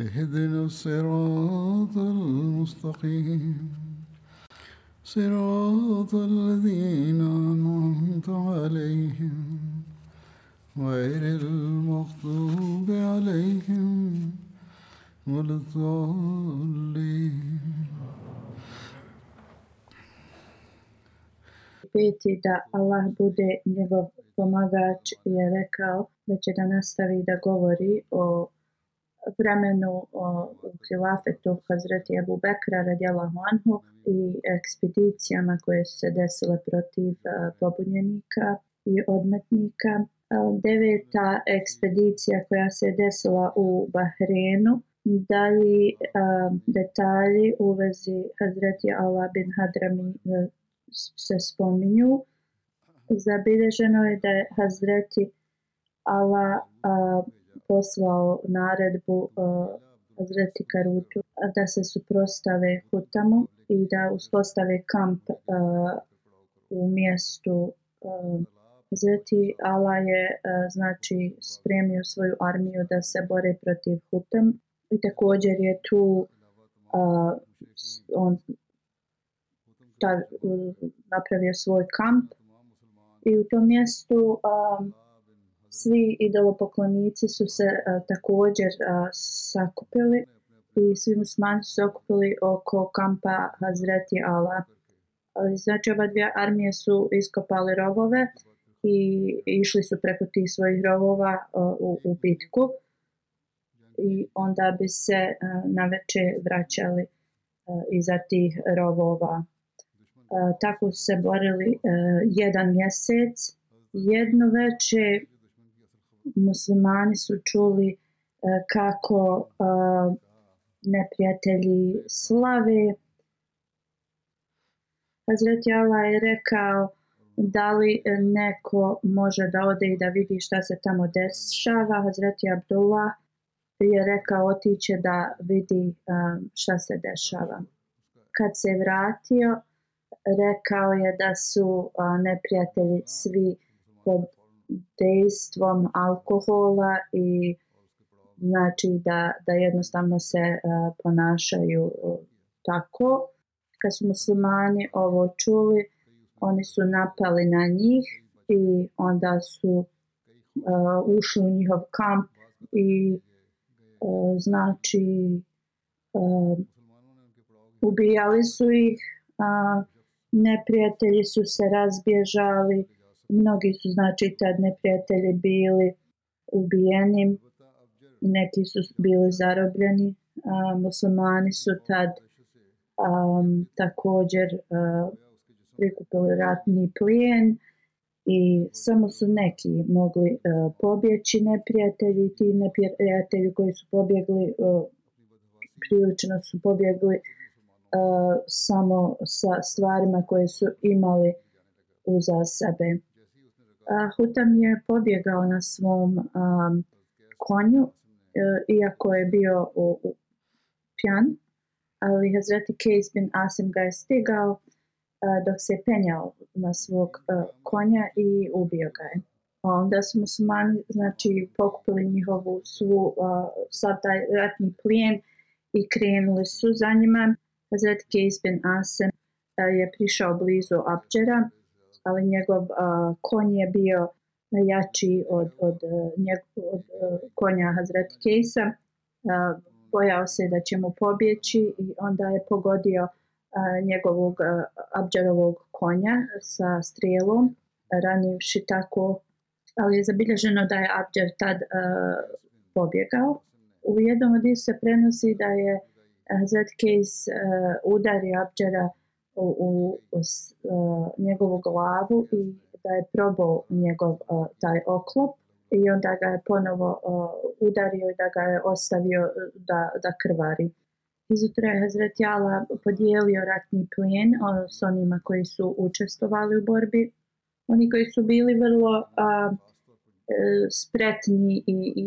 اهدنا الصراط المستقيم صراط الذين أنعمت عليهم غير المغضوب عليهم ولا الضالين peti da Allah bude njegov pomagač je rekao da će da nastavi da govori o vremenu krilafe to Hazreti Ebu Bekra radjela Huanhu i ekspedicijama koje su se desile protiv e, pobunjenika i odmetnika. E, deveta ekspedicija koja se desila u Bahrenu dali e, detalji u vezi Hazreti Ala bin Hadrami se spominju. Zabilježeno je da je Hazreti Ala a, poslao naredbu e, Azreti Karutu da se suprostave hutama i da uspostave kamp e, u mjestu e, Azreti Ala je znači spremio svoju armiju da se bore protiv hutam i također je tu on ta, napravio svoj kamp i u tom mjestu um, svi idolopoklonici su se a, e, također a, e, sakupili i svi musmani su se okupili oko kampa Hazreti Ala. Znači, oba dvije armije su iskopali rovove i išli su preko tih svojih rovova a, e, u, u bitku i onda bi se a, na veče vraćali a, iza tih rovova. A, tako su se borili a, jedan mjesec, jedno veče muslimani su čuli e, kako e, neprijatelji slave. Hazreti Allah je rekao da li neko može da ode i da vidi šta se tamo dešava. Hazreti Abdullah je rekao otiće da vidi e, šta se dešava. Kad se vratio, rekao je da su neprijatelji svi pod dejstvom alkohola i znači da, da jednostavno se uh, ponašaju uh, tako. Kad su muslimani ovo čuli, oni su napali na njih i onda su uh, ušli u njihov kamp i uh, znači uh, ubijali su ih, uh, neprijatelji su se razbježali, mnogi su znači tad neprijatelji bili ubijeni, neki su bili zarobljeni, a, muslimani su tad a, također a, prikupili ratni plijen i samo su neki mogli a, e, pobjeći neprijatelji, ti neprijatelji koji su pobjegli a, e, prilično su pobjegli a, e, samo sa stvarima koje su imali uza sebe uh, Hutam je pobjegao na svom um, konju, uh, iako je bio u, u pjan, ali Hazreti Kejs bin Asim ga je stigao uh, dok se je penjao na svog uh, konja i ubio ga je. Onda su musulmani znači, pokupili njihovu svu, uh, sad taj ratni plijen i krenuli su za njima. Hazreti Kejs bin Asim uh, je prišao blizu Abđera, ali njegov a, konj je bio jači od, od, e, njegov, od e, konja Hazreti Kejsa. A, e, bojao se da će mu pobjeći i onda je pogodio a, njegovog a, Abđarovog konja sa strijelom, ranivši tako, ali je zabilježeno da je Abđar tad a, pobjegao. U jednom odisu se prenosi da je Hazreti Kejs a, udario Abđara a, u, u uh, njegovu glavu i da je probao njegov uh, taj oklop i onda ga je ponovo uh, udario i da ga je ostavio da, da krvari. Izutra je Hazret Jala podijelio ratni plijen uh, s onima koji su učestvovali u borbi. Oni koji su bili vrlo uh, E, spretni i, i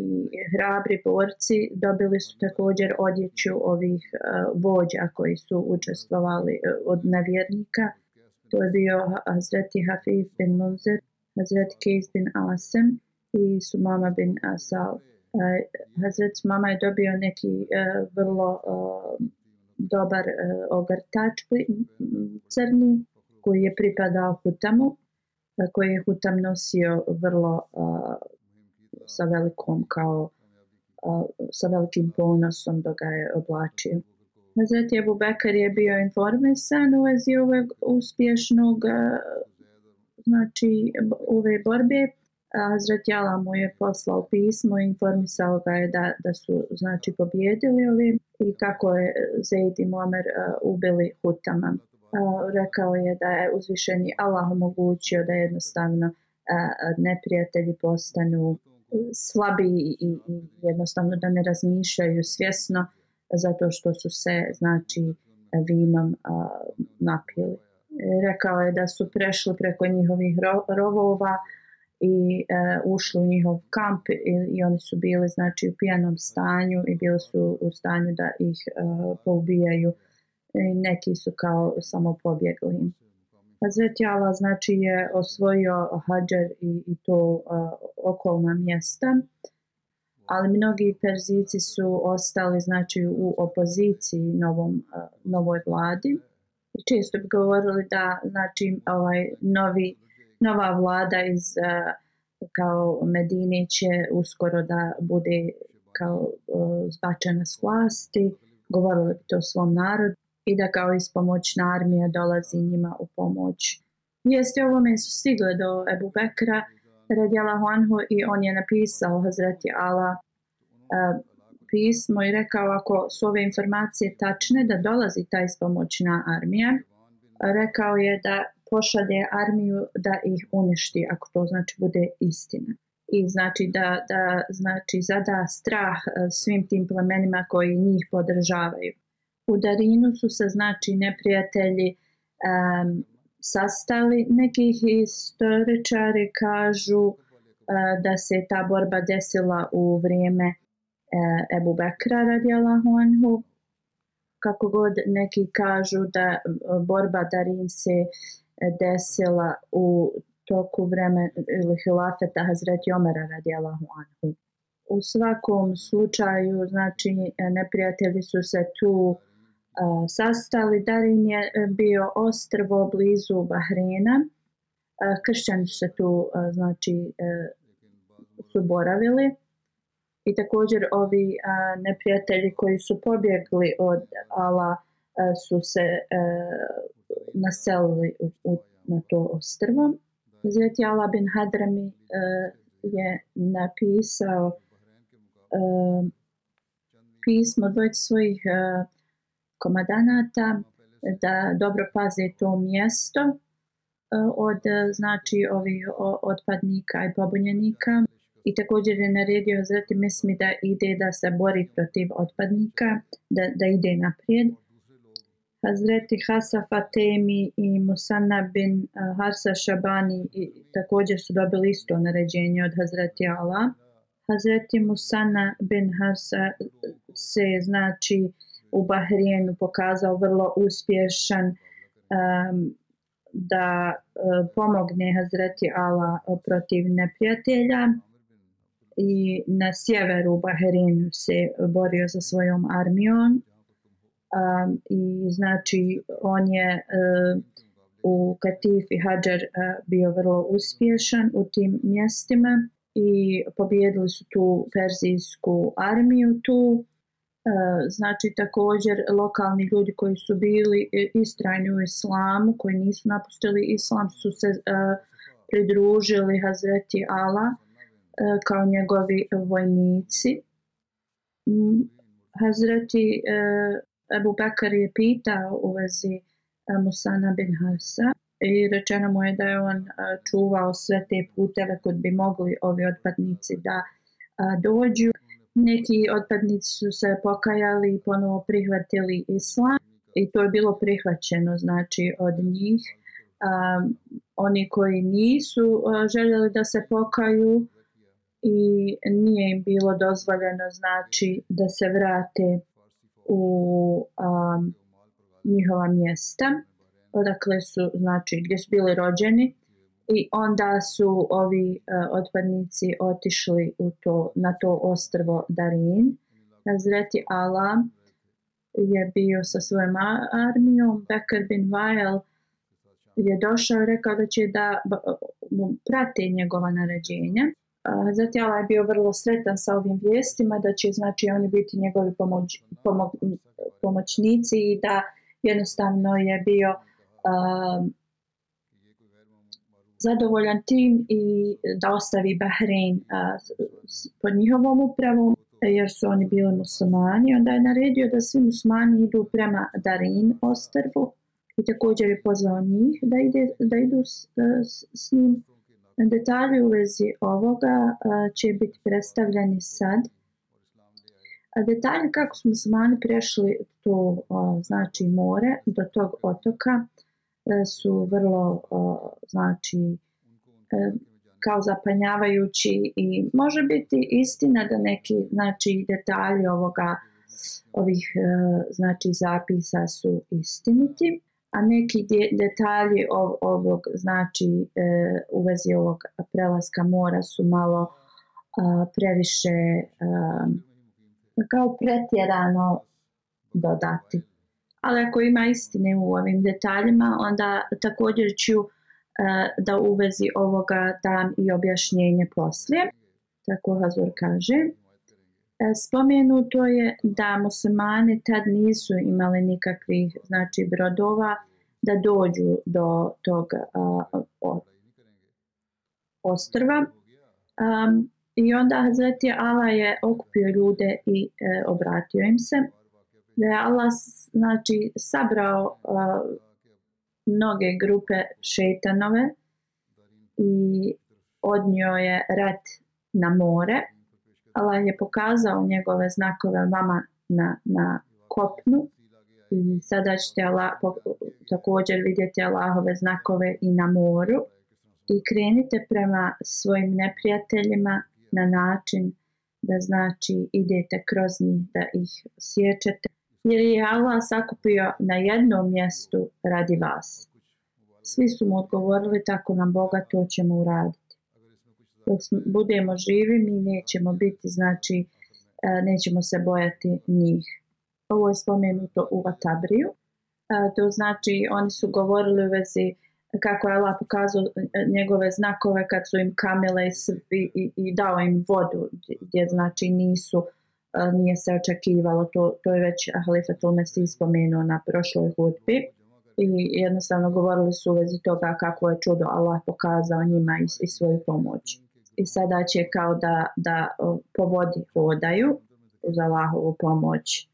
hrabri borci dobili su također odjeću ovih e, vođa koji su učestvovali e, od nevjernika. To je bio Hazreti Hafiz bin Munzer, Hazreti Kejs bin Asem i Sumama bin Asal. Hazret Sumama je dobio neki vrlo dobar ogrtač crni koji je pripadao Hutamu koje je Hutam nosio vrlo uh, sa velikom kao uh, sa velikim ponosom da ga je oblačio. Hazret Ebu Bekar je bio informisan u vezi ove uspješnog uh, znači ove borbe. Hazret Jala mu je poslao pismo i informisao ga je da, da su znači pobjedili ovim i kako je Zaid i Momer uh, ubili Hutama rekao je da je uzvišeni Allah omogućio da jednostavno neprijatelji postanu slabi i jednostavno da ne razmišljaju svjesno zato što su se znači vinom napili. Rekao je da su prešli preko njihovih rovova i e, ušli u njihov kamp i oni su bili znači u pijanom stanju i bili su u stanju da ih e, poubijaju uh, neki su kao samo pobjegli. Hazret Jala znači je osvojio Hadžer i, i to uh, okolna mjesta, ali mnogi Perzici su ostali znači u opoziciji novom, uh, novoj vladi. I često bi govorili da znači ovaj novi, nova vlada iz uh, kao Medine će uskoro da bude kao uh, zbačena s vlasti, govorili bi to svom narodu i da kao ispomoćna armija dolazi njima u pomoć. Vijesti o ovome su stigle do Ebu Bekra, redjela Honhu i on je napisao Hazreti Ala e, pismo i rekao ako su ove informacije tačne da dolazi ta ispomoćna armija, rekao je da pošalje armiju da ih uništi ako to znači bude istina. I znači da, da znači zada strah eh, svim tim plemenima koji njih podržavaju u Darinu su se znači neprijatelji um, sastali neki historičari kažu uh, da se ta borba desila u vrijeme uh, Ebu Bekra radijalahu anhu kako god neki kažu da e, borba Darin se desila u toku vremena ili hilafeta Hazreti Omera radijalahu anhu. U svakom slučaju, znači, neprijatelji su se tu uh, sastali. Darin je e, bio ostrvo blizu Bahrena. Kršćani su se tu znači, e, su boravili. I također ovi neprijatelji koji su pobjegli od Ala su se e, naselili na to ostrvo. Zvjeti Ala bin Hadrami je napisao pismo dvojci svojih uh, komadanata da dobro paze to mjesto e, od e, znači ovi otpadnika i pobunjenika i također je naredio Hazreti Mesmi da ide da se bori protiv otpadnika da, da ide naprijed Hazreti Hasa Fatemi i Musana bin e, Harsa Šabani i također su dobili isto naređenje od Hazreti Allah Hazreti Musana bin Harsa se znači uh, u Bahrijenu pokazao vrlo uspješan um, da uh, pomogne Hazreti Ala protiv neprijatelja i na sjeveru Bahrijenu se borio za svojom armijom um, i znači on je uh, u Katif i Hadjar uh, eh, bio vrlo uspješan u tim mjestima i pobjedili su tu perzijsku armiju tu Eh, znači također lokalni ljudi koji su bili e, istrajni u islamu, koji nisu napustili islam, su se eh, pridružili Hazreti Ala eh, kao njegovi vojnici. Mm, Hazreti Ebu Bekar je pitao u vezi Musana bin Harsa i rečeno mu je da je on čuvao sve te puteve kod bi mogli ovi odpadnici da dođu. Neki otpadnici su se pokajali i ponovo prihvatili islam i to je bilo prihvaćeno znači od njih. Um, oni koji nisu uh, željeli da se pokaju i nije im bilo dozvoljeno znači da se vrate u um, njihova mjesta odakle su znači gdje su bili rođeni i onda su ovi uh, otpadnici otišli u to, na to ostrvo Darin. Nazreti Ala je bio sa svojom armijom. Bekar bin Vajal je došao i rekao da će da mu prate njegova naređenja. Hazreti Ala je bio vrlo sretan sa ovim vijestima da će znači oni biti njegovi pomoć, pomo, pomoćnici i da jednostavno je bio uh, zadovoljan tim i e, da ostavi Bahrein uh, pod njihovom upravom jer su oni bili muslimani onda je naredio da svi muslimani idu prema Darin ostrvu i također je pozvao njih da, ide, da idu s, e, s, s njim detalje u vezi ovoga uh, će biti predstavljeni sad A detalje kako su muslimani prešli to uh, znači more do tog otoka uh, E, su vrlo e, znači e, kao zapanjavajući i može biti istina da neki znači detalji ovoga ovih znači zapisa su istiniti a neki detalji ovog znači u vezi ovog prelaska mora su malo previše kao pretjerano dodati ali ako ima istine u ovim detaljima, onda također ću uh, da uvezi ovoga dam i objašnjenje poslije. Tako Hazur kaže. E, spomenuto je da muslimani tad nisu imali nikakvih znači brodova da dođu do tog uh, e, od, ostrva. Um, I onda Hazreti Ala je okupio ljude i uh, obratio im se da je Allah znači sabrao uh, mnoge grupe šeitanove i odnio je rat na more Allah je pokazao njegove znakove vama na, na kopnu i sada ćete Allah, po, također vidjeti Allahove znakove i na moru i krenite prema svojim neprijateljima na način da znači idete kroz njih da ih sjećete jer je Allah sakupio na jednom mjestu radi vas. Svi su mu odgovorili, tako nam Boga to ćemo uraditi. Dok budemo živi, mi nećemo biti, znači, e, nećemo se bojati njih. Ovo je spomenuto u Vatabriju. E, to znači, oni su govorili u vezi kako je Allah pokazao e, njegove znakove kad su im kamile i, i, i dao im vodu, gdje znači nisu uh, nije se očekivalo, to, to je već Halifa Tulmesi spomenuo na prošloj hudbi i jednostavno govorili su u vezi toga kako je čudo Allah pokazao njima i, i svoju pomoć. I sada će kao da, da po vodi hodaju uz Allahovu pomoć.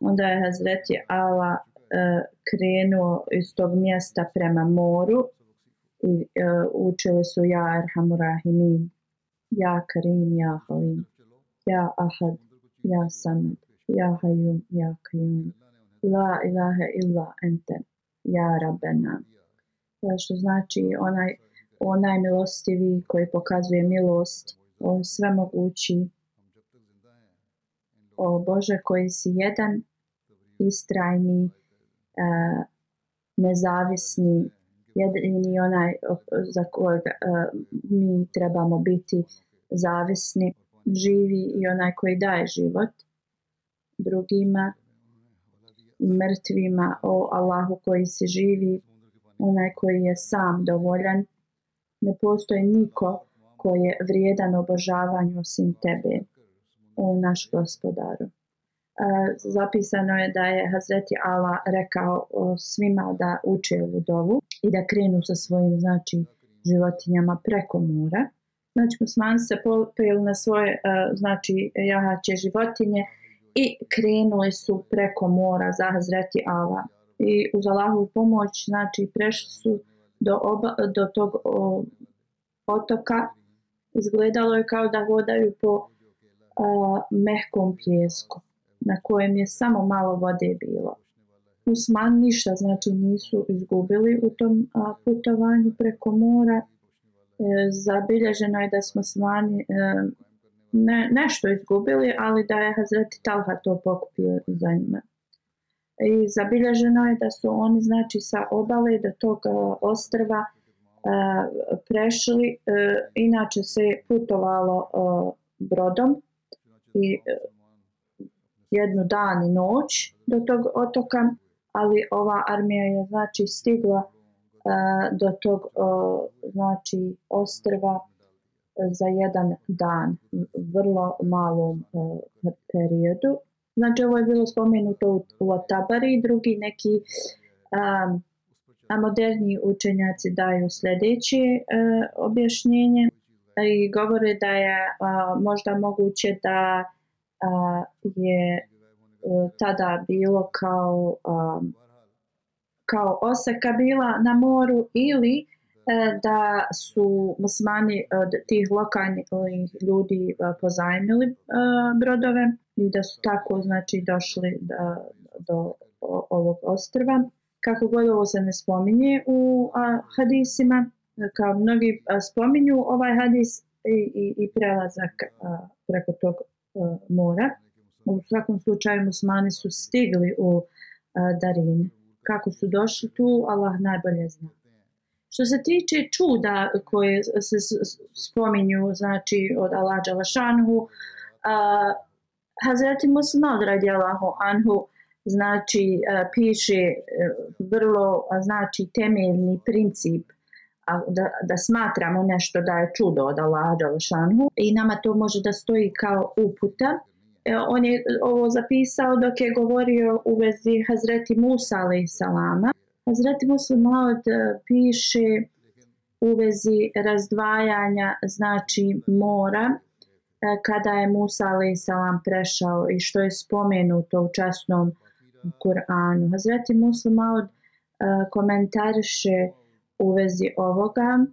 Onda je Hazreti Allah e, krenuo iz tog mjesta prema moru i e, učili su Ja Erhamu Rahimin, Ja Karim, Ja Halim, Ja Ahad, ja sam ja haju ja kajum la ilaha illa ente ja rabena ja, što znači onaj onaj milostivi koji pokazuje milost o sve mogući o Bože koji si jedan istrajni e, nezavisni jedini onaj za kojeg e, mi trebamo biti zavisni živi i onaj koji daje život drugima mrtvima o Allahu koji se živi onaj koji je sam dovoljan ne postoji niko koji je vrijedan obožavanju osim tebe o naš gospodaru e, zapisano je da je Hazreti Ala rekao svima da uče ovu dovu i da krenu sa svojim znači životinjama preko mora znači Osman se popeli na svoje uh, znači jahače životinje i krenuli su preko mora za Hazreti Ala i uz Allahovu pomoć znači prešli su do, oba, do tog o, otoka izgledalo je kao da vodaju po o, e, mehkom pjesku na kojem je samo malo vode bilo Usman ništa znači nisu izgubili u tom a, putovanju preko mora E, zabilježeno je da smo svani e, ne, nešto izgubili, ali da je Hazreti Talha to pokupio za njima. I zabilježeno je da su oni znači sa obale do tog e, ostrva prešli, inače se putovalo brodom i jednu dan i noć do tog otoka, ali ova armija je znači stigla uh, do tog znači ostrva za jedan dan vrlo malom periodu znači ovo je bilo spomenuto u Atabari drugi neki a moderni učenjaci daju sljedeće e, objašnjenje i govore da je možda moguće da je e, tada bilo kao a, kao Osaka bila na moru ili e, da su muslimani od tih lokalnih ljudi e, pozajmili e, brodove i da su tako znači došli da, do ovog ostrva. Kako god ovo se ne spominje u hadisima, kao mnogi spominju ovaj hadis i, i, i prelazak preko tog mora. U svakom slučaju muslimani su stigli u Darin kako su došli tu, Allah najbolje zna. Što se tiče čuda koje se spominju, znači od Allah Đalašanhu, uh, Hazreti Musma od radi Allahu Anhu, znači uh, piše uh, vrlo uh, znači temeljni princip uh, da, da smatramo nešto da je čudo od Allah Đalašanhu i nama to može da stoji kao uputa. E, on je ovo zapisao dok je govorio u vezi Hazreti Musa salama. Hazreti Musa Maud e, piše u vezi razdvajanja znači mora e, kada je Musa salam prešao i što je spomenuto u časnom Kur'anu. Hazreti Musa Maud komentariše u vezi ovoga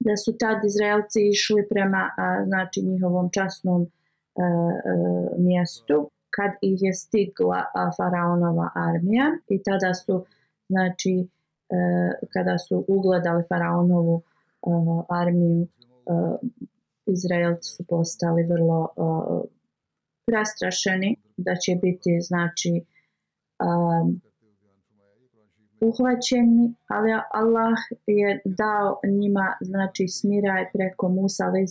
da su tad Izraelci išli prema znači njihovom časnom kur'anu E, e, mjestu kad ih je stigla a, faraonova armija i tada su znači e, kada su ugledali faraonovu e, armiju e, Izraelci su postali vrlo e, prestrašeni da će biti znači e, uhvaćeni, ali Allah je dao njima znači smiraj preko Musa alaihi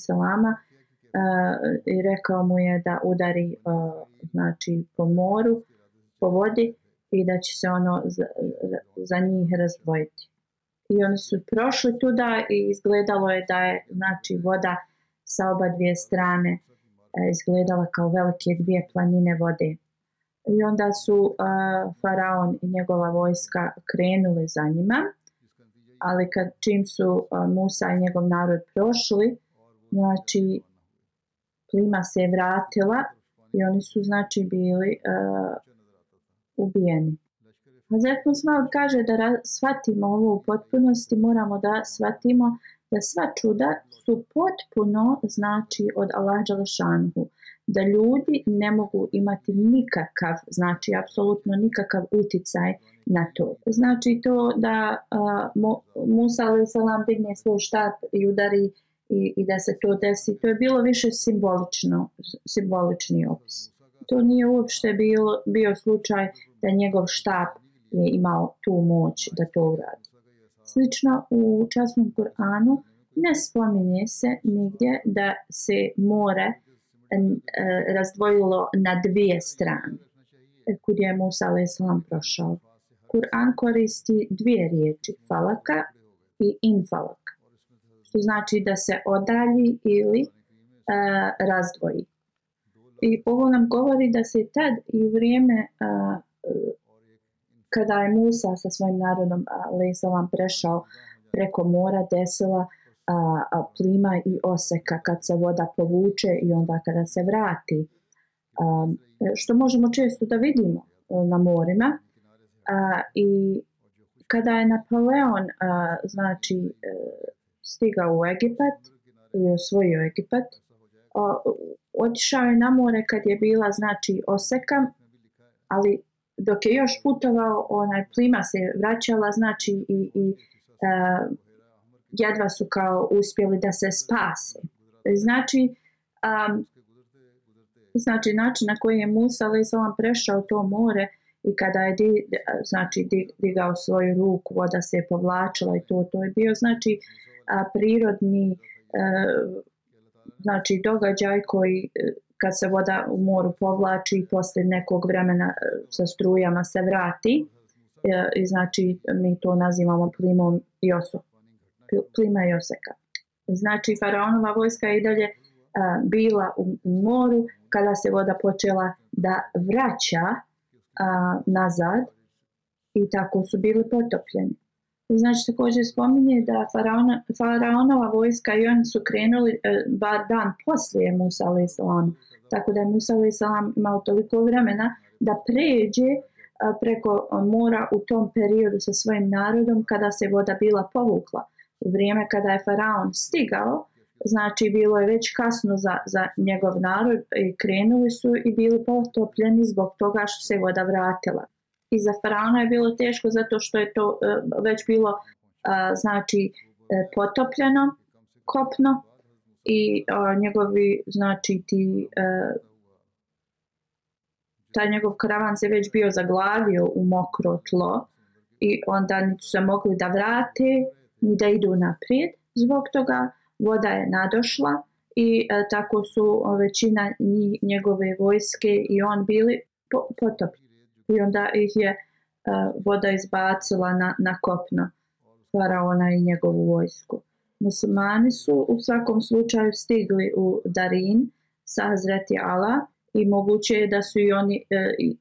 Eh, i rekao mu je da udari eh, znači po moru, po vodi i da će se ono za, za njih razdvojiti. I oni su prošli tuda i izgledalo je da je znači voda sa oba dvije strane eh, izgledala kao velike dvije planine vode. I onda su uh, faraon i njegova vojska krenuli za njima, ali kad čim su uh, Musa i njegov narod prošli, znači klima se je vratila i oni su znači bili uh, ubijeni. Hazret Musmal kaže da shvatimo ovo u potpunosti, moramo da shvatimo da sva čuda su potpuno znači od Allah Đalešanhu. Da ljudi ne mogu imati nikakav, znači apsolutno nikakav uticaj na to. Znači to da uh, Musa alaih salam digne svoj štap i udari uh, i, i da se to desi. To je bilo više simbolično, simbolični opis. To nije uopšte bilo, bio slučaj da njegov štab je imao tu moć da to uradi. Slično u časnom Kur'anu ne spominje se nigdje da se more e, razdvojilo na dvije strane kud je Musa a.s. prošao. Kur'an koristi dvije riječi, falaka i infalak što znači da se odalji ili e, razdvoji. I ovo nam govori da se tad i u vrijeme a, e, kada je Musa sa svojim narodom e, Lejzalam prešao preko mora desila a, e, a, plima i oseka kad se voda povuče i onda kada se vrati. A, što možemo često da vidimo a, na morima. A, I kada je Napoleon, a, znači, a, stigao u Egipat i osvojio Egipat. O, otišao je na more kad je bila znači oseka, ali dok je još putovao, onaj plima se vraćala, znači i, i e, jedva su kao uspjeli da se spase. Znači, um, znači način na koji je Musa ali sam prešao to more i kada je di, znači, digao svoju ruku, voda se je povlačila i to, to je bio, znači, a, prirodni a, e, znači događaj koji e, kad se voda u moru povlači i posle nekog vremena e, sa strujama se vrati i znači mi to nazivamo plimom i oso plima i oseka znači faraonova vojska je i dalje a, bila u moru kada se voda počela da vraća a, nazad i tako su bili potopljeni Znači, također spominje da faraona, faraonova vojska i oni su krenuli e, bar dan poslije Musa a.s. Tako da je Musa a.s. imao toliko vremena da pređe a, e, preko mora u tom periodu sa svojim narodom kada se voda bila povukla. U vrijeme kada je faraon stigao, znači bilo je već kasno za, za njegov narod i krenuli su i bili potopljeni zbog toga što se voda vratila i za faraona je bilo teško zato što je to uh, već bilo uh, znači e, potopljeno kopno i uh, njegovi znači ti uh, taj njegov karavan se već bio zaglavio u mokro tlo i onda nisu se mogli da vrate ni da idu naprijed zbog toga voda je nadošla i e, tako su većina njegove vojske i on bili po, potopljeni i onda ih je e, voda izbacila na, na kopno faraona i njegovu vojsku. Muslimani su u svakom slučaju stigli u Darin sa Hazreti Ala i moguće je da su i oni e, i,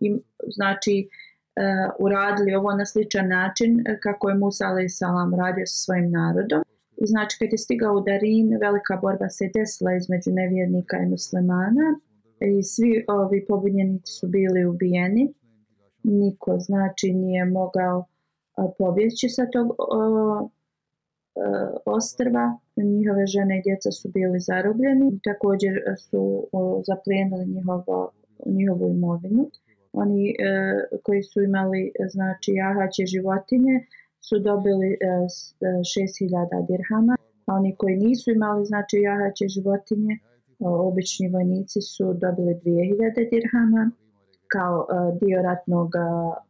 im, znači e, uradili ovo na sličan način kako je Musa a.s. radio sa svojim narodom. I znači kad je stigao u Darin, velika borba se desila između nevjernika i muslimana i svi ovi pobunjenici su bili ubijeni. Niko znači nije mogao pobjeći sa tog o, o, ostrva. Njihove žene i djeca su bili zarobljeni. Također su zaplijenili njihovo, njihovu imovinu. Oni e, koji su imali znači jahaće životinje su dobili e, 6000 e, dirhama, a oni koji nisu imali znači jahaće životinje obični vojnici su dobili 2000 dirhama kao e, dio ratnog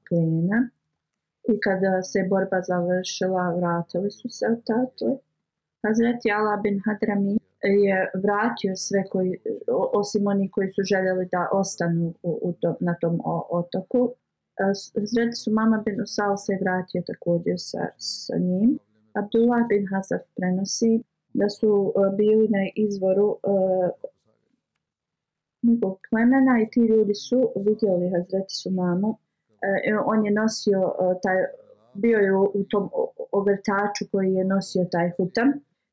plena i kada se borba završila vratili su se u tatle. Hazreti Allah bin Hadrami je vratio sve koji, osim oni koji su željeli da ostanu u, u to, na tom o, otoku. E, Hazreti su mama bin Usal se vratio također sa, sa njim. Abdullah bin Hazar prenosi da su e, bili na izvoru uh, e, nekog plemena i ti ljudi su vidjeli Hazreti Sumamu. Uh, e, on je nosio uh, taj, bio je u tom ogrtaču koji je nosio taj hutam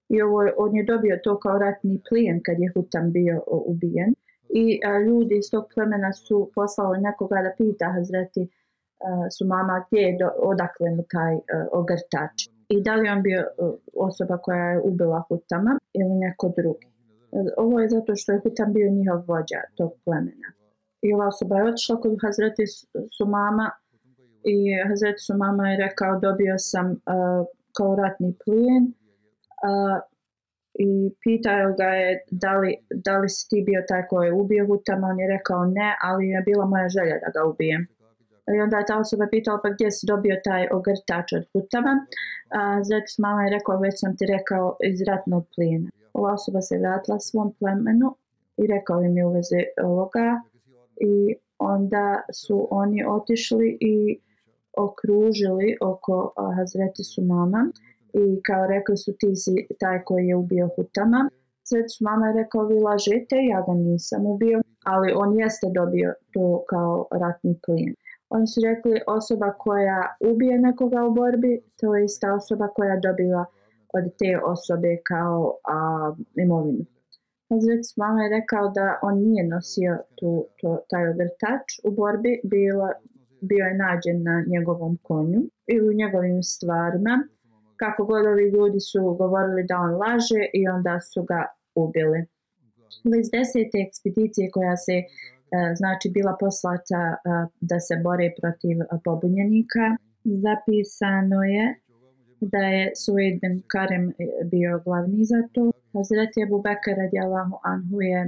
i ovo, on je dobio to kao ratni plijen kad je hutam bio uh, ubijen i a, ljudi iz tog plemena su poslali nekoga da pita Hazreti a, su mama gdje je do, odakle mu taj a, ogrtač. A, i da li on bio uh, osoba koja je ubila Hutama ili neko drugi. Ovo je zato što je Hutam bio njihov vođa tog plemena. I ova osoba je otišla kod Hazreti Sumama i Hazreti Sumama je rekao dobio sam uh, kao ratni plijen uh, i pitao ga je da li, da li si ti bio taj koji je ubio Hutama. On je rekao ne, ali je bila moja želja da ga ubijem. I onda je ta osoba pitala pa gdje si dobio taj ogrtač od putava. A, zato sam mama je rekao, već sam ti rekao iz ratnog plijena. Ova osoba se vratila svom plemenu i rekao im je u veze ovoga. I onda su oni otišli i okružili oko Hazreti su mama i kao rekli su ti si taj koji je ubio Hutama. Sveti su mama je rekao vi lažete, ja ga nisam ubio, ali on jeste dobio to kao ratni plin. Uh, oni su rekli osoba koja ubije nekoga u borbi, to je ista osoba koja dobiva od te osobe kao a, imovinu. Hazret Smama je rekao da on nije nosio tu, to, taj odrtač u borbi, bilo, bio je nađen na njegovom konju i u njegovim stvarima. Kako god ovi ljudi su govorili da on laže i onda su ga ubili. Iz desete ekspedicije koja se E, znači bila poslata e, da se bore protiv e, pobunjenika. Zapisano je da je Suid bin Karim bio glavni za to. Hazret je Bubeka radijalahu anhu je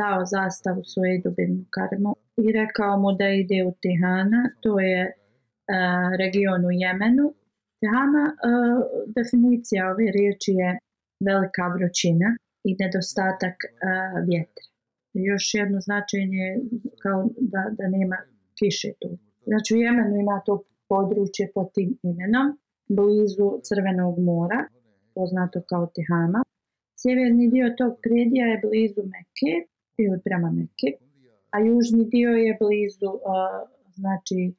dao zastavu Suidu bin Karimu i rekao mu da ide u Tihana, to je region u Jemenu. Tihana, definicija ove riječi je velika vrućina i nedostatak vjetra još jedno značenje kao da, da nema kiše tu. Znači u Jemenu ima to područje pod tim imenom, blizu Crvenog mora, poznato kao Tihama. Sjeverni dio tog predija je blizu Meke ili prema Meke, a južni dio je blizu uh, znači, uh,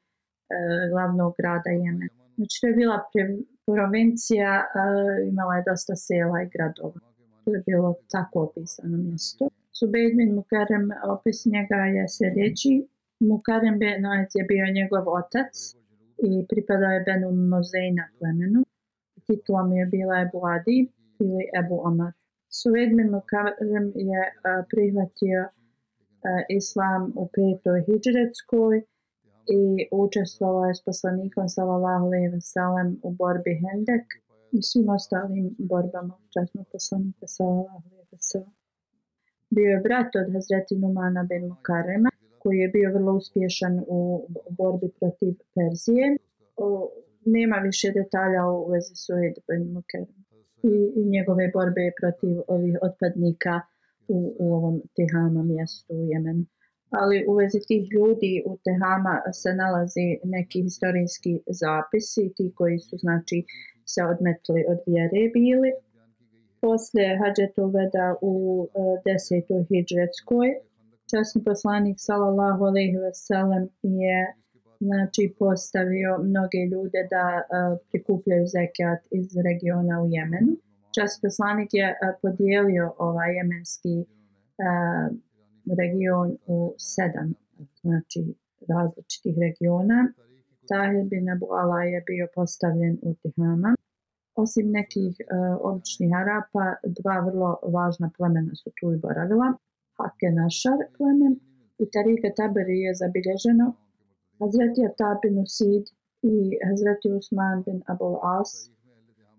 glavnog grada Jemena. Znači to je bila pre, provincija, uh, imala je dosta sela i gradova. To je bilo tako opisano mjesto. Subedmin Mukarem opis njega je sljedeći. Mukarem Benoet je bio njegov otac i pripadao je Benu Mozeina plemenu. Titulom je bila Ebu Adi ili Ebu Omar. Suvedmin Mukarem je a, prihvatio a, islam u petoj hijđretskoj i učestvovao je s poslanikom sallallahu alejhi ve sellem u borbi Hendek i svim ostalim borbama časnog poslanika sallallahu alejhi ve sellem bio je brat od Hazreti Numana Ben Mukarema, koji je bio vrlo uspješan u borbi protiv Perzije. O, nema više detalja u vezi Suhejda Ben Mukarema i, i njegove borbe protiv ovih otpadnika u, u ovom Tehama mjestu u Jemenu. Ali u vezi tih ljudi u Tehama se nalazi neki historijski zapisi, ti koji su znači se odmetli od vjere bili posle Hadžetoveda u e, desetoj hijdžetskoj. Časni poslanik sallallahu alejhi ve sellem je znači postavio mnoge ljude da e, prikupljaju zekat iz regiona u Jemenu. Časni poslanik je e, podijelio ovaj jemenski region u sedam znači različitih regiona. Tahir bin Abu Ala je bio postavljen u Tihama osim nekih e, običnih Arapa, dva vrlo važna plemena su tu i boravila. Hakenašar plemen i Tarika Taberi je zabilježeno. Hazreti Atapinu Sid i Hazreti Usman bin Abul As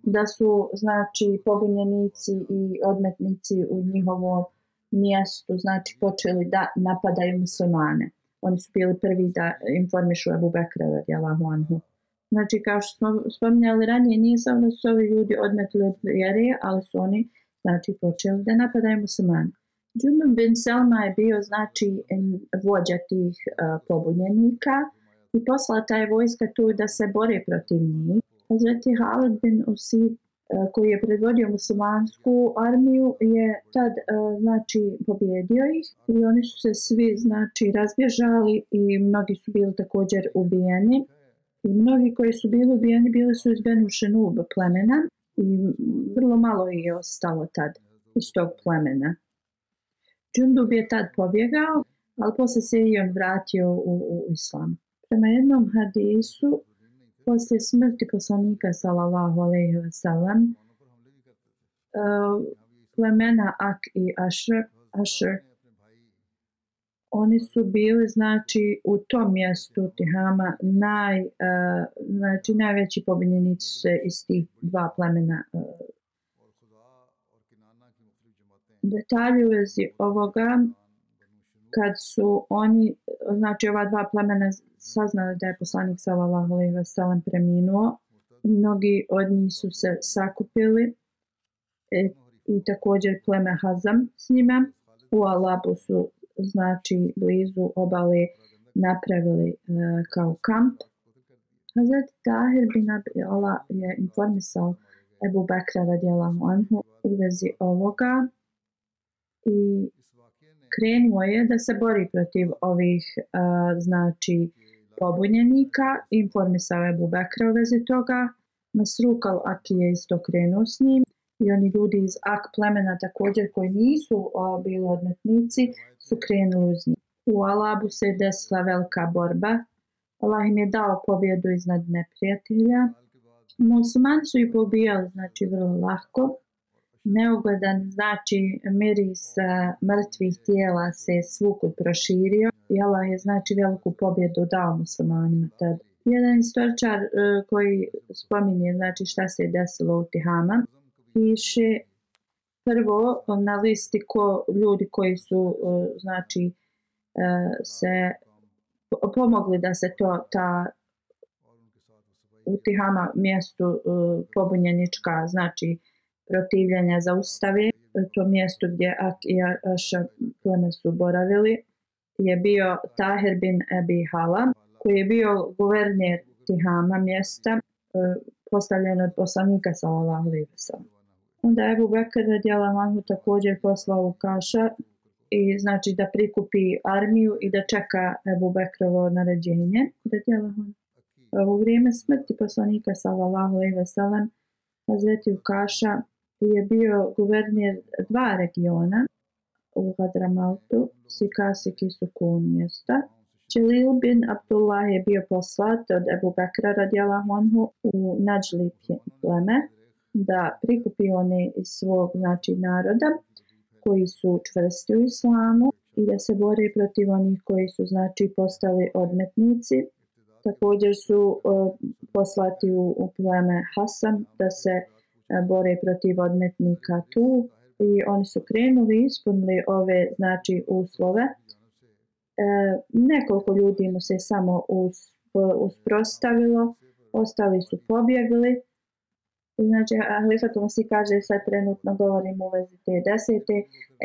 da su znači pogunjenici i odmetnici u njihovo mjestu znači počeli da napadaju muslimane. Oni su bili prvi da informišu Abu Bekra radijalahu anhu. Znači, kao što smo spominjali ranije, nije samo da su ovi ljudi odmetili od vjere, ali su oni, znači, počeli da napadaju muslimani. Džunom bin Selma je bio, znači, vođa tih uh, pobunjenika i poslala taj vojska tu da se bore protiv njih. Hazreti Halid bin Usi, uh, e, koji je predvodio muslimansku armiju, je tad, uh, znači, pobjedio ih i oni su se svi, znači, razbježali i mnogi su bili također ubijeni. Okay. I mnogi koji su bili ubijeni bili su iz Benušenuba plemena i vrlo malo ih je ostalo tad iz tog plemena. Džundub je tad pobjegao, ali posle se i on vratio u, u islam. Prema jednom hadisu, posle smrti poslanika sallallahu alaihi wa sallam, uh, e, plemena Ak i Ashrak, Ashrak oni su bili znači u tom mjestu Tihama naj uh, znači najveći pobunjenici se iz tih dva plemena uh, e, detalje u vezi ovoga kad su oni znači ova dva plemena saznali da je poslanik sallallahu alejhi ve sellem preminuo mnogi od njih su se sakupili e, i također pleme Hazam s njima u Alabu su znači blizu obale napravili e, kao kamp. Hazret Tahir bin Abiola je informisao Ebu Bekra radijala Anhu u vezi ovoga i krenuo je da se bori protiv ovih e, znači pobunjenika. Informisao Ebu Bekra u vezi toga. Masrukal Aki je isto krenuo s njim i oni ljudi iz Ak plemena također koji nisu o, bili odmetnici su krenuli uz njih. U Alabu se je desila velika borba. Allah im je dao pobjedu iznad neprijatelja. Musman su ih pobijali znači vrlo lahko. Neugodan znači miris mrtvih tijela se je svukut proširio. I Allah je znači veliku pobjedu dao muslimanima tada. Jedan istorčar uh, koji spominje znači šta se je desilo u Tihama piše prvo na listi ko ljudi koji su e, znači e, se pomogli da se to ta u Tihama mjestu e, pobunjenička znači protivljanja zaustavi to mjesto gdje Ak i Aša pleme su boravili je bio Taher bin Abi Hala koji je bio guvernir Tihama mjesta postavljen od poslanika sallallahu alejhi ve sellem Onda je Ebu Bekr radijala Manhu također poslao u Kaša i znači da prikupi armiju i da čeka Ebu Bekrovo naređenje. Radijala U vrijeme smrti poslanika sallallahu alejhi ve sellem Hazreti Ukaša je bio guverner dva regiona u Hadramautu, Sikasik i Sukun mjesta. Čelil bin Abdullah je bio poslat od Ebu Bekra radijalahu anhu u Najli pleme, da prikupi one iz svog znači, naroda koji su čvrsti u islamu i da se bore protiv onih koji su znači postali odmetnici. Također su uh, poslati u, u pleme Hasan da se uh, bore protiv odmetnika tu i oni su krenuli i ispunili ove znači uslove. E, nekoliko ljudi mu se samo us, e, usprostavilo, ostali su pobjegli Znači, Halifat Masih kaže da sad trenutno govorimo u vezi te desete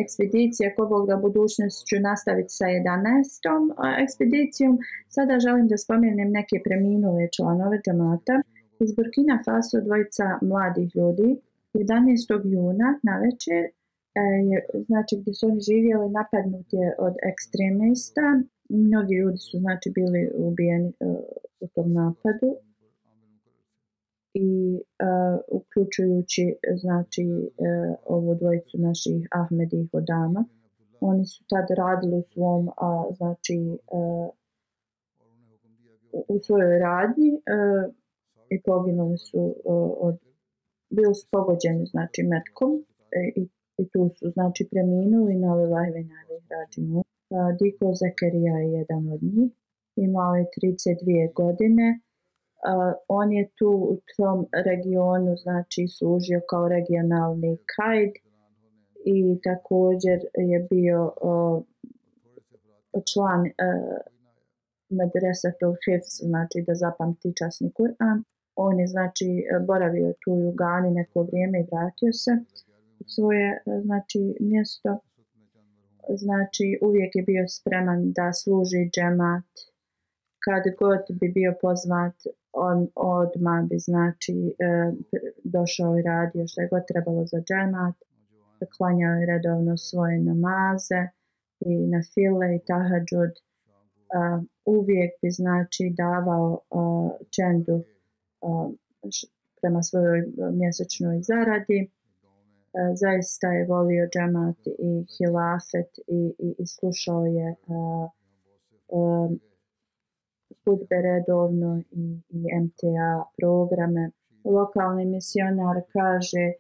ekspedicije, ko Bog da budućnost ću nastaviti sa 11. ekspedicijom. Sada želim da spomenem neke preminule članove džamata. Iz Burkina Faso dvojica mladih ljudi 11. juna na večer, e, znači gdje su oni živjeli, napadnut je od ekstremista. Mnogi ljudi su znači bili ubijeni e, u tom napadu, i uh, uključujući znači uh, ovu dvojicu naših Ahmed i Hodama. Oni su tad radili u svom, uh, znači uh, u, u svojoj radnji uh, i poginuli su uh, od bio su pogođeni znači metkom i, i tu su znači preminuli na Lilahve na Lihrađinu. Diko Zakarija je jedan od njih. Imao je 32 godine. Uh, on je tu u tom regionu znači služio kao regionalni kajd i također je bio uh, član uh, e, medresa Tohifs, znači da zapamti časni Kur'an. On je znači boravio tu u Gani neko vrijeme i vratio se u svoje znači mjesto. Znači uvijek je bio spreman da služi džemat kad god bi bio pozvat on od mabe znači e, došao i radio što je god trebalo za džemat klanjao je redovno svoje namaze i na file i tahadžud e, uvijek bi znači davao e, čendu e, š, prema svojoj mjesečnoj zaradi e, zaista je volio džemat i hilafet i, i, i slušao je e, e, hudbe redovno i, i MTA programe. Lokalni misionar kaže e,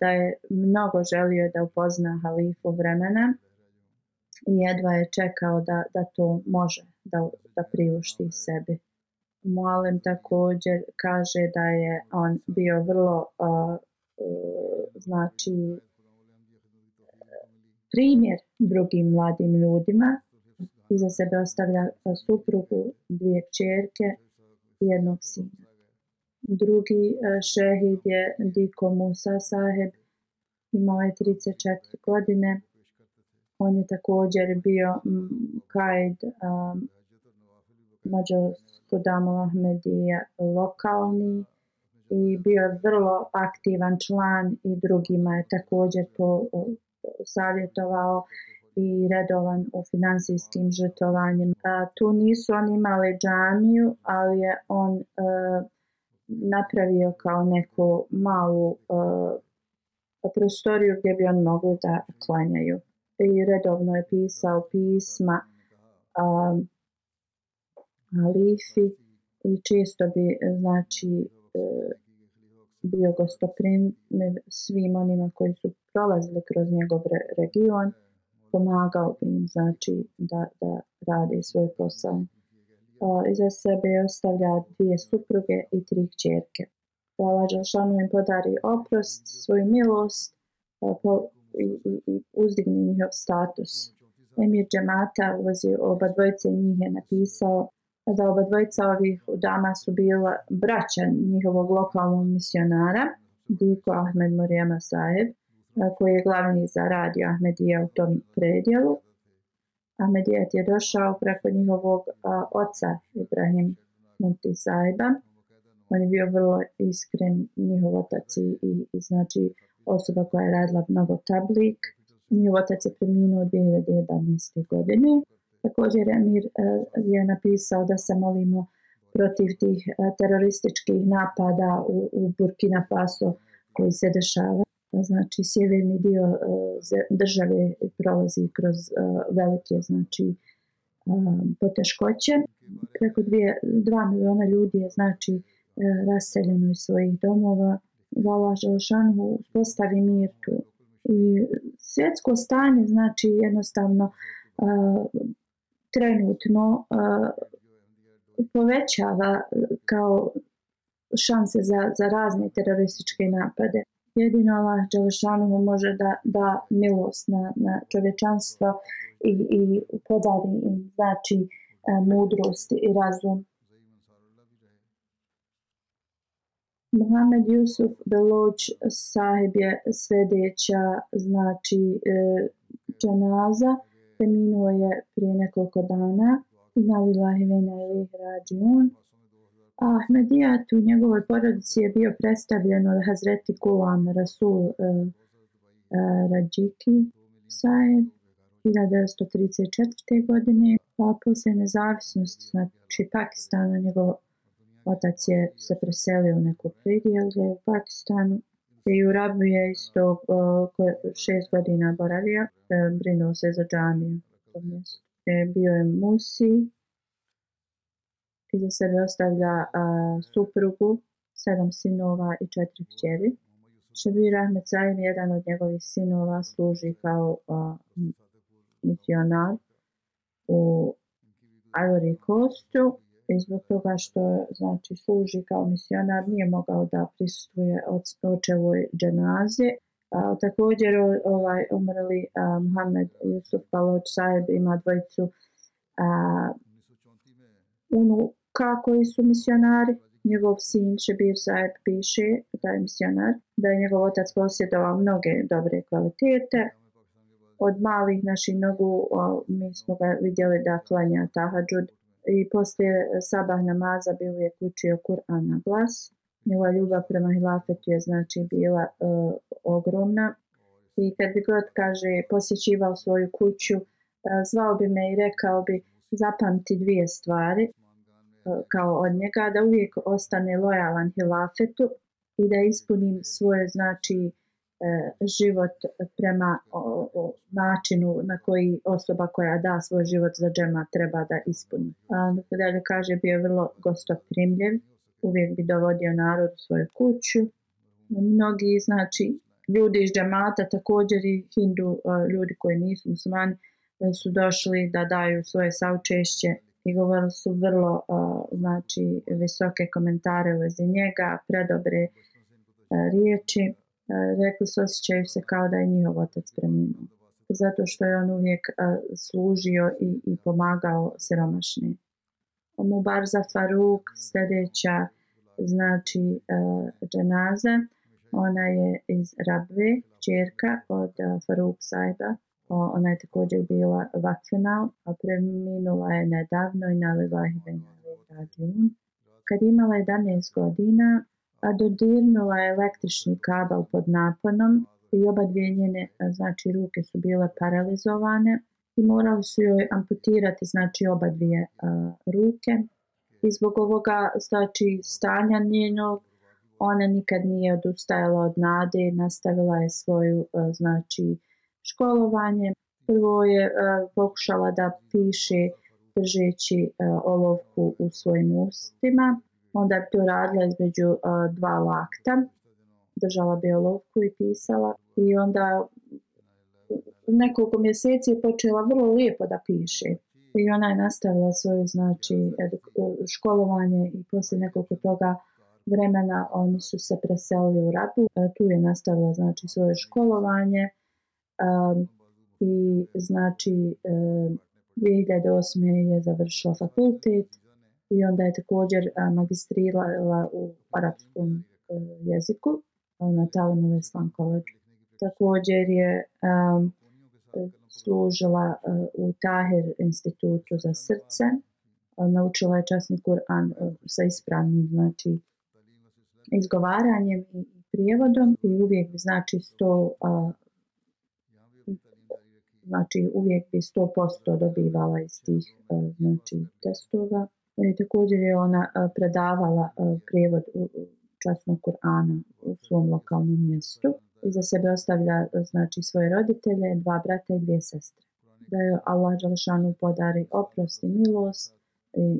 da je mnogo želio da upozna halifu vremena i jedva je čekao da, da to može da, da priušti sebi. Mualem također kaže da je on bio vrlo a, a, e, znači primjer drugim mladim ljudima iza sebe ostavlja suprugu, dvije čerke i jednog sina. Drugi e, šehid je Diko Musa Saheb, imao je 34 godine. On je također bio kajd um, e, Mađarsko damo Ahmedije lokalni i bio je vrlo aktivan član i drugima je također to savjetovao i redovan u financijskim žrtovanjima. Tu nisu oni imali džamiju, ali je on e, napravio kao neku malu e, prostoriju gdje bi on mogli da klanjaju. I redovno je pisao pisma e, Alifi i često bi znači e, bio gostoprim svim onima koji su prolazili kroz njegov re region pomagao im znači da, da rade svoj posao. O, iza sebe ostavlja dvije supruge i tri čerke. Hvala Đalšanu im podari oprost, svoju milost o, po, i, i, i uzdigni njihov status. Emir Džemata vozi oba dvojce njih je napisao da oba dvojca ovih u dama su bila braća njihovog lokalnog misionara, Diko Ahmed Morijama Saheb koji je glavni za radio Ahmedija u tom predijelu. Ahmedijat je došao preko njihovog a, oca Ibrahim Munti Saiba. On je bio vrlo iskren njihov otac i, i, i znači osoba koja je radila mnogo tablik. Njihov otac je preminuo 2011. godine. Također Emir a, e, je napisao da se molimo protiv tih a, e, terorističkih napada u, u Burkina Faso koji se dešava znači sjeverni dio e, države prolazi kroz e, velike znači e, poteškoće. Preko dvije, dva miliona ljudi je znači raseljeno iz svojih domova. Vala Želšanhu postavi mir tu. I svjetsko stanje znači jednostavno trenutno povećava kao šanse za, za razne terorističke napade jedino Allah Đelešanuhu može da, da milost na, na čovječanstvo i, i podari im znači e, mudrost i razum. Mohamed Yusuf Beloč sahib je sredeća znači e, čanaza preminuo je prije nekoliko dana i nalilahi vena ilih rađi on. Ahmedijat u njegovoj porodici je bio predstavljen od Hazreti Kulam Rasul Rajiki Saeb 1934. godine. A poslije nezavisnosti, znači Pakistana, njegov otac je se preselio u neku prijelje u Pakistanu. I u Rabu je isto eh, o, šest godina boravio, eh, brinuo se za džamiju. Eh, bio je Musi, iza sebe ostavlja uh, suprugu, sedam sinova i četiri kćeri. Šabir Ahmed Zahir, jedan od njegovih sinova, služi kao uh, misionar u Ivory Coastu i zbog toga što znači, služi kao misionar nije mogao da prisustuje od očevoj dženaze. A, također ovaj umrli a, Muhammed Yusuf Baloč Saeb ima dvojicu a, unu, Ka koji su misionari, njegov sin Šebir Zajed piše, da je misionar, da je njegov otac posjedovao mnoge dobre kvalitete. Od malih naših nogu o, mi smo ga vidjeli da klanja tahadžud i poslije sabah namaza bio je kućio Kur'an na glas. Njegova ljubav prema Hilafetu je znači bila e, ogromna i kad bi god kaže posjećivao svoju kuću, e, zvao bi me i rekao bi zapamti dvije stvari kao od njega da uvijek ostane lojalan hilafetu i da ispunim svoje znači e, život prema načinu na koji osoba koja da svoj život za džema treba da ispuni. Kada je kaže bio vrlo gostoprimljen, uvijek bi dovodio narod u svoju kuću. Mnogi znači ljudi iz džemata, također i hindu e, ljudi koji nisu musmani, e, su došli da daju svoje saučešće i govorili su vrlo uh, znači visoke komentare u vezi njega, predobre uh, riječi. Uh, rekli su osjećaju se kao da je njihov otac preminuo. Zato što je on uvijek uh, služio i, i pomagao siromašnije. Mubar za Faruk, sljedeća znači uh, dženaza. Ona je iz Rabve, čerka od uh, Faruk Saiba ona je također bila vakcina, a preminula je nedavno i nalila je radijun. Kad imala 11 godina, a dodirnula je električni kabel pod naponom i oba dvije njene, znači ruke su bile paralizovane i morali su joj amputirati, znači oba dvije a, ruke. I zbog ovoga, znači stanja njenog, ona nikad nije odustajala od nade i nastavila je svoju, a, znači, a, školovanje. Prvo je uh, pokušala da piše držeći uh, olovku u svojim ustima. Onda bi to radila između uh, dva lakta. Držala bi olovku i pisala. I onda nekoliko mjeseci je počela vrlo lijepo da piše. I ona je nastavila svoje znači, eduk školovanje i poslije nekoliko toga vremena oni su se preselili u Rabu. Tu je nastavila znači, svoje školovanje. Ehm, i znači ehm, e, 2008. je završila fakultet i onda je također magistrirala u arapskom eh, jeziku na Talon Islam College. Također je um, služila uh, u Tahir institutu za srce. Naučila je časni Kur'an uh, sa ispravnim znači, izgovaranjem i prijevodom i uvijek znači sto uh, znači uvijek bi 100% dobivala iz tih e, znači, testova. I e, također je ona e, predavala prijevod časnog Kur'ana u svom lokalnom mjestu. I za sebe ostavlja znači, svoje roditelje, dva brata i dvije sestre. Da je Allah Đalšanu podari oprost i milost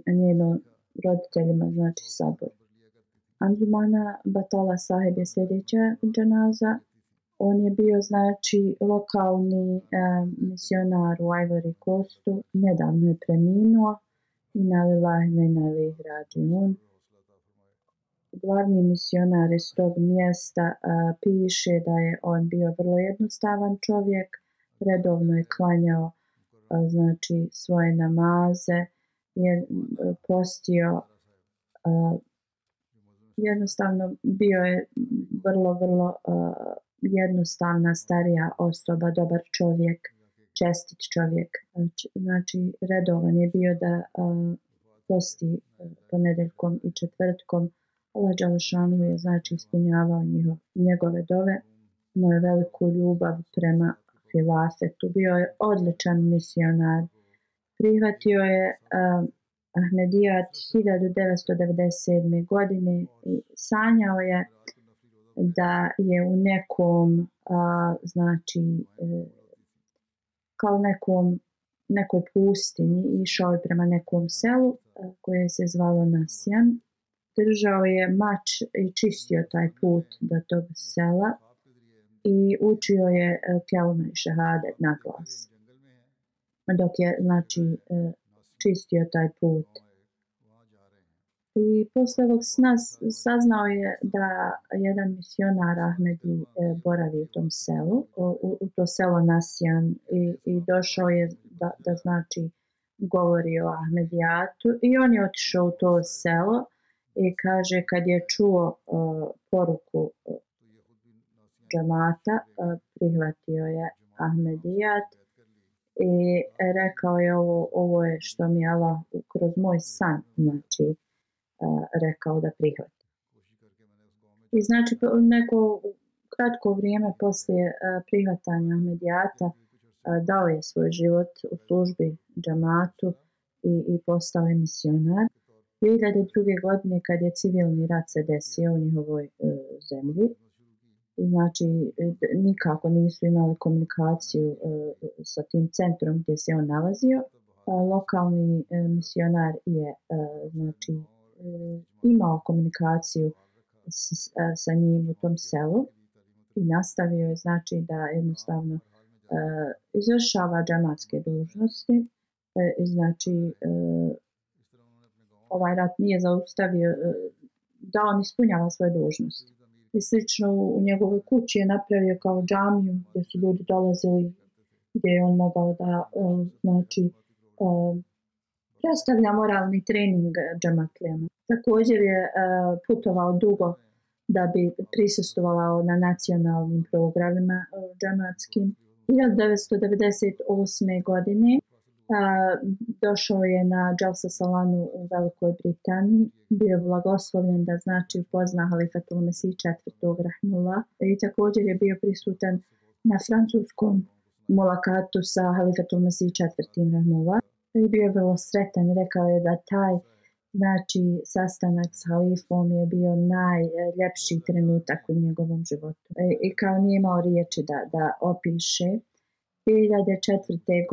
i njeno roditeljima znači sabor. Anzumana Batala Saheb je sljedeća džanaza On je bio znači lokalni e, misionar u Ivory Coastu, nedavno je preminuo i na Lilahime na Lihradi on. Glavni misionar iz tog mjesta a, e, piše da je on bio vrlo jednostavan čovjek, redovno je klanjao a, e, znači svoje namaze, je e, postio a, jednostavno bio je vrlo, vrlo a, jednostavna starija osoba, dobar čovjek, čestit čovjek. Znači, znači redovan je bio da uh, posti e, ponedeljkom i četvrtkom. Allah Đalšanu je znači ispunjavao njiho, njegove dove. Moje veliku ljubav prema Filafetu. Bio je odličan misionar. Prihvatio je uh, Ahmedijat 1997. godine i sanjao je da je u nekom a, znači e, kao nekom nekoj pustinji išao je prema nekom selu a, e, koje se zvalo Nasjan držao je mač i čistio taj put do tog sela i učio je e, kelme i šehadet na glas dok je znači e, čistio taj put e, I posle ovog sna saznao je da jedan misionar Ahmedi e, boravi u tom selu, o, u, u to selo Nasijan i, i došao je da, da znači govori o Ahmedijatu i on je otišao u to selo i kaže kad je čuo o, e, poruku e, džamata o, e, prihvatio je Ahmedijat i rekao je ovo, ovo je što mi je Allah kroz moj san znači rekao da prihvati. I znači neko kratko vrijeme poslije prihvatanja medijata dao je svoj život u službi džamatu i, i postao je misionar. 2002. godine kad je civilni rat se desio u njihovoj e, zemlji, znači e, nikako nisu imali komunikaciju e, sa tim centrom gdje se on nalazio, e, lokalni e, misionar je e, znači, Mm, imao komunikaciju s, e, sa njim u tom selu i nastavio je znači da jednostavno uh, izvršava džamatske dužnosti e, i uh, znači uh, ovaj rat nije zaustavio uh, da on ispunjava svoje dužnosti i slično u njegovoj kući je napravio kao džamiju gdje su ljudi dolazili gdje je on mogao da uh, znači uh, predstavlja moralni trening eh, džamatlijama. Također je eh, putovao dugo da bi prisustovao na nacionalnim programima eh, džamatskim. 1998. godine došao je na Jalsa Salanu u Velikoj Britaniji. Bio je blagoslovljen da znači upozna Halifa Tulmesi IV. Rahmula. I također je bio prisutan na francuskom molakatu sa Halifa Tulmesi IV. Rahmula i bio je vrlo sretan i rekao je da taj znači sastanak s halifom je bio najljepši trenutak u njegovom životu e, i kao nije imao riječi da, da opiše 2004.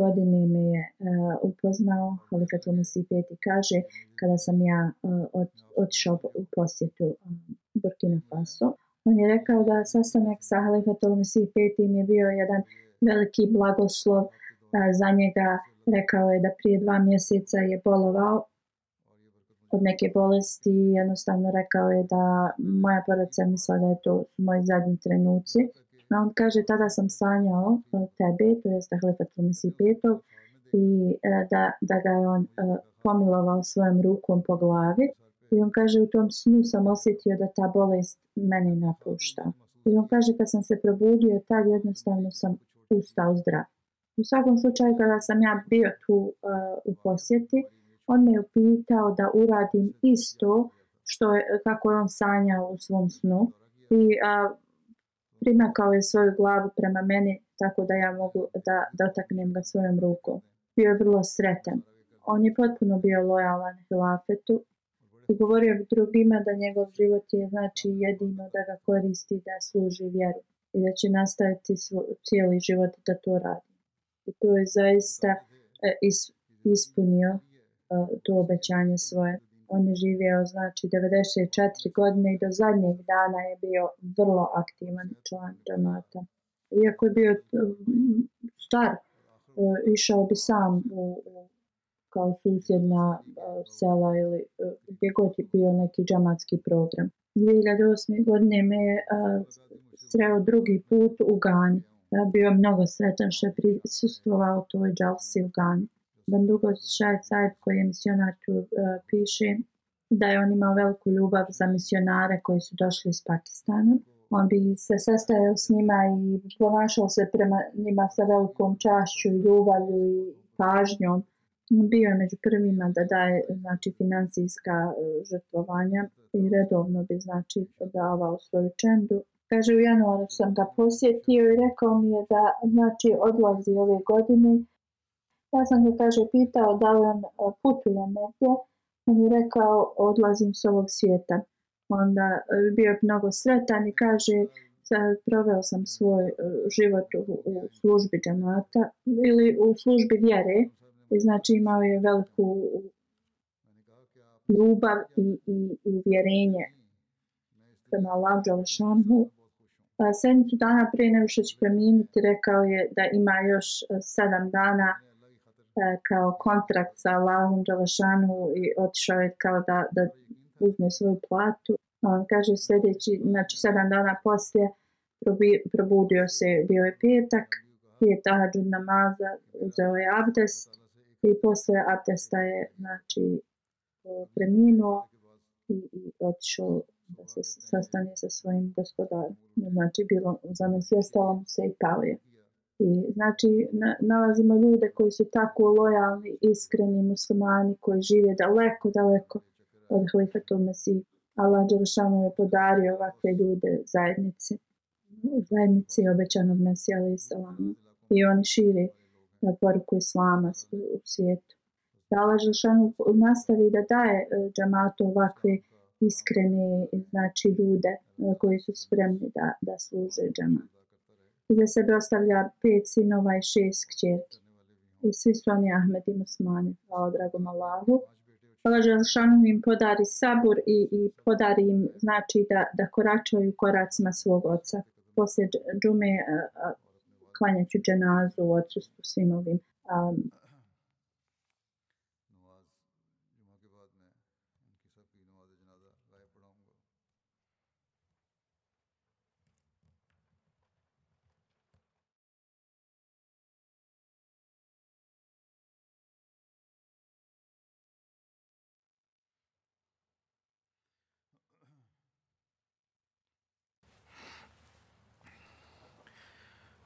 godine me je uh, upoznao Halifat Lomasi kaže kada sam ja uh, e, otišao u posjetu um, Burkina Faso on je rekao da sastanak sa Halifat Lomasi je bio jedan veliki blagoslov uh, za njega rekao je da prije dva mjeseca je bolovao od neke bolesti i jednostavno rekao je da moja porodica misla da je to moj zadnji trenuci. A on kaže, tada sam sanjao tebe, to je Stahlefa Tomisi Petov, i e, da, da ga je on e, pomilovao svojom rukom po glavi. I on kaže, u tom snu sam osjetio da ta bolest mene napušta. I on kaže, kad sam se probudio, tad jednostavno sam ustao zdrav. U svakom slučaju kada sam ja bio tu uh, u posjeti, on me je upitao da uradim isto što je, kako je on sanjao u svom snu i a, eh, primakao je svoju glavu prema meni tako da ja mogu da dotaknem ga svojom rukom. Bio je vrlo sretan. On je potpuno bio lojalan Hilafetu i govorio drugima da njegov život je znači jedino da ga koristi da služi vjeru i da će nastaviti svoj, cijeli život da to radi to je zaista e, is, ispunio e, to obećanje svoje. On je živio znači 94 godine i do zadnjeg dana je bio vrlo aktivan član džamata. Iako je bio e, star, e, išao bi sam u, u kao susjed na e, sela ili e, gdje god je bio neki džamatski program. 2008. godine me je e, sreo drugi put u Gani. Ja bio mnogo sretan što je prisustovao toj Jalsi u Gani. Bandugo Šaj Cajp koji je misionar tu uh, piše da je on imao veliku ljubav za misionare koji su došli iz Pakistana. On bi se sastajao s njima i ponašao se prema njima sa velikom čašću i ljubavlju i pažnjom. Bio je među prvima da daje znači, financijska e, žrtvovanja i redovno bi znači davao svoju čendu Kaže, u januaru sam ga posjetio i rekao mi je da znači, odlazi ove godine. Ja sam ga, kaže, pitao da li on e, putuje negdje. On je rekao, odlazim s ovog svijeta. Onda e, bio je mnogo sretan i kaže, proveo sam svoj e, život u, u službi džamata ili u službi vjere. I znači imao je veliku ljubav i, i uvjerenje prema Allah Đalšanhu Pa sedmicu dana prije nego što će preminuti rekao je da ima još e, sedam dana e, kao kontrakt sa Allahom Đalašanu i otišao je kao da, da uzme svoju platu. On kaže sljedeći, znači sedam dana poslije probudio se, bio je petak, je tahadžud namaza, uzeo je abdest i poslije abdesta je znači preminuo i, i otišao da se sastane sa svojim gospodarom. Znači, bilo za nas je stalo se Italije. I, znači, na, nalazimo ljude koji su tako lojalni, iskreni muslimani, koji žive daleko, daleko od Hlifatul Masih. Allah Đerushanu je podario ovakve ljude zajednici, zajednici obećanog Mesija, ali i I oni širi na poruku Islama u svijetu. Da Allah Đerushanu nastavi da daje e, džamatu ovakve ljude, iskrene znači ljude e, koji su spremni da, da služe džama. I za sebe ostavlja pet sinova i šest kćerki. I svi su oni Ahmed i Musmani. Hvala dragom Allahu. Hvala Želšanu im podari sabur i, i podari im znači da, da koračaju koracima svog oca. Poslije džume e, e, klanjaću dženazu u odsustu svim ovim um,